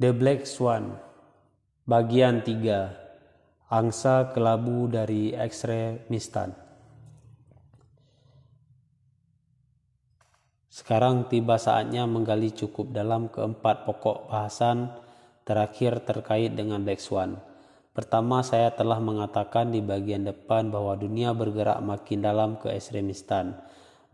The Black Swan Bagian 3 Angsa kelabu dari ekstremistan Sekarang tiba saatnya menggali cukup dalam keempat pokok bahasan terakhir terkait dengan Black Swan. Pertama, saya telah mengatakan di bagian depan bahwa dunia bergerak makin dalam ke ekstremistan,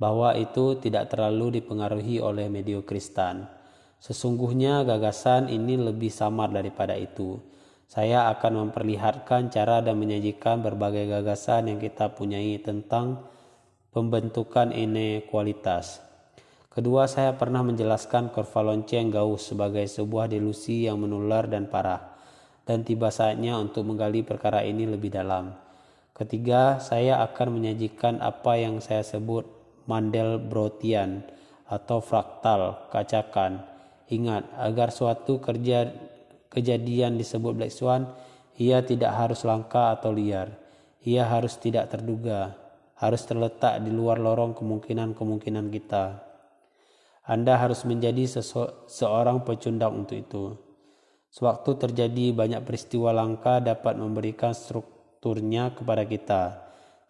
bahwa itu tidak terlalu dipengaruhi oleh mediokristan. Sesungguhnya gagasan ini lebih samar daripada itu. Saya akan memperlihatkan cara dan menyajikan berbagai gagasan yang kita punyai tentang pembentukan inequalitas. Kedua, saya pernah menjelaskan kurva lonceng Gauss sebagai sebuah delusi yang menular dan parah, dan tiba saatnya untuk menggali perkara ini lebih dalam. Ketiga, saya akan menyajikan apa yang saya sebut Mandelbrottian atau fraktal kacakan Ingat, agar suatu kerja kejadian disebut black swan, ia tidak harus langka atau liar. Ia harus tidak terduga, harus terletak di luar lorong kemungkinan-kemungkinan kita. Anda harus menjadi seorang pecundang untuk itu. Sewaktu terjadi banyak peristiwa langka dapat memberikan strukturnya kepada kita.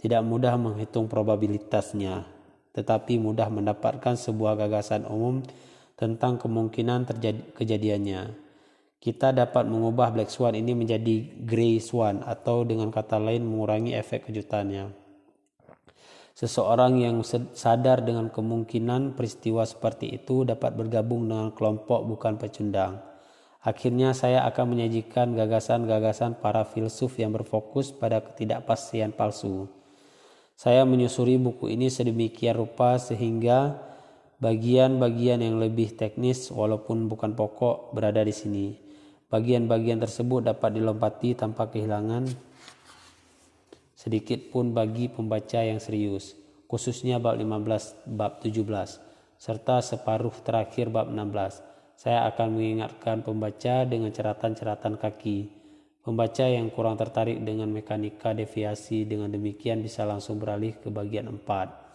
Tidak mudah menghitung probabilitasnya, tetapi mudah mendapatkan sebuah gagasan umum tentang kemungkinan terjadi kejadiannya. Kita dapat mengubah black swan ini menjadi grey swan atau dengan kata lain mengurangi efek kejutannya. Seseorang yang sadar dengan kemungkinan peristiwa seperti itu dapat bergabung dengan kelompok bukan pecundang. Akhirnya saya akan menyajikan gagasan-gagasan para filsuf yang berfokus pada ketidakpastian palsu. Saya menyusuri buku ini sedemikian rupa sehingga Bagian-bagian yang lebih teknis walaupun bukan pokok berada di sini. Bagian-bagian tersebut dapat dilompati tanpa kehilangan sedikit pun bagi pembaca yang serius, khususnya bab 15, bab 17, serta separuh terakhir bab 16. Saya akan mengingatkan pembaca dengan ceratan-ceratan kaki. Pembaca yang kurang tertarik dengan mekanika deviasi dengan demikian bisa langsung beralih ke bagian 4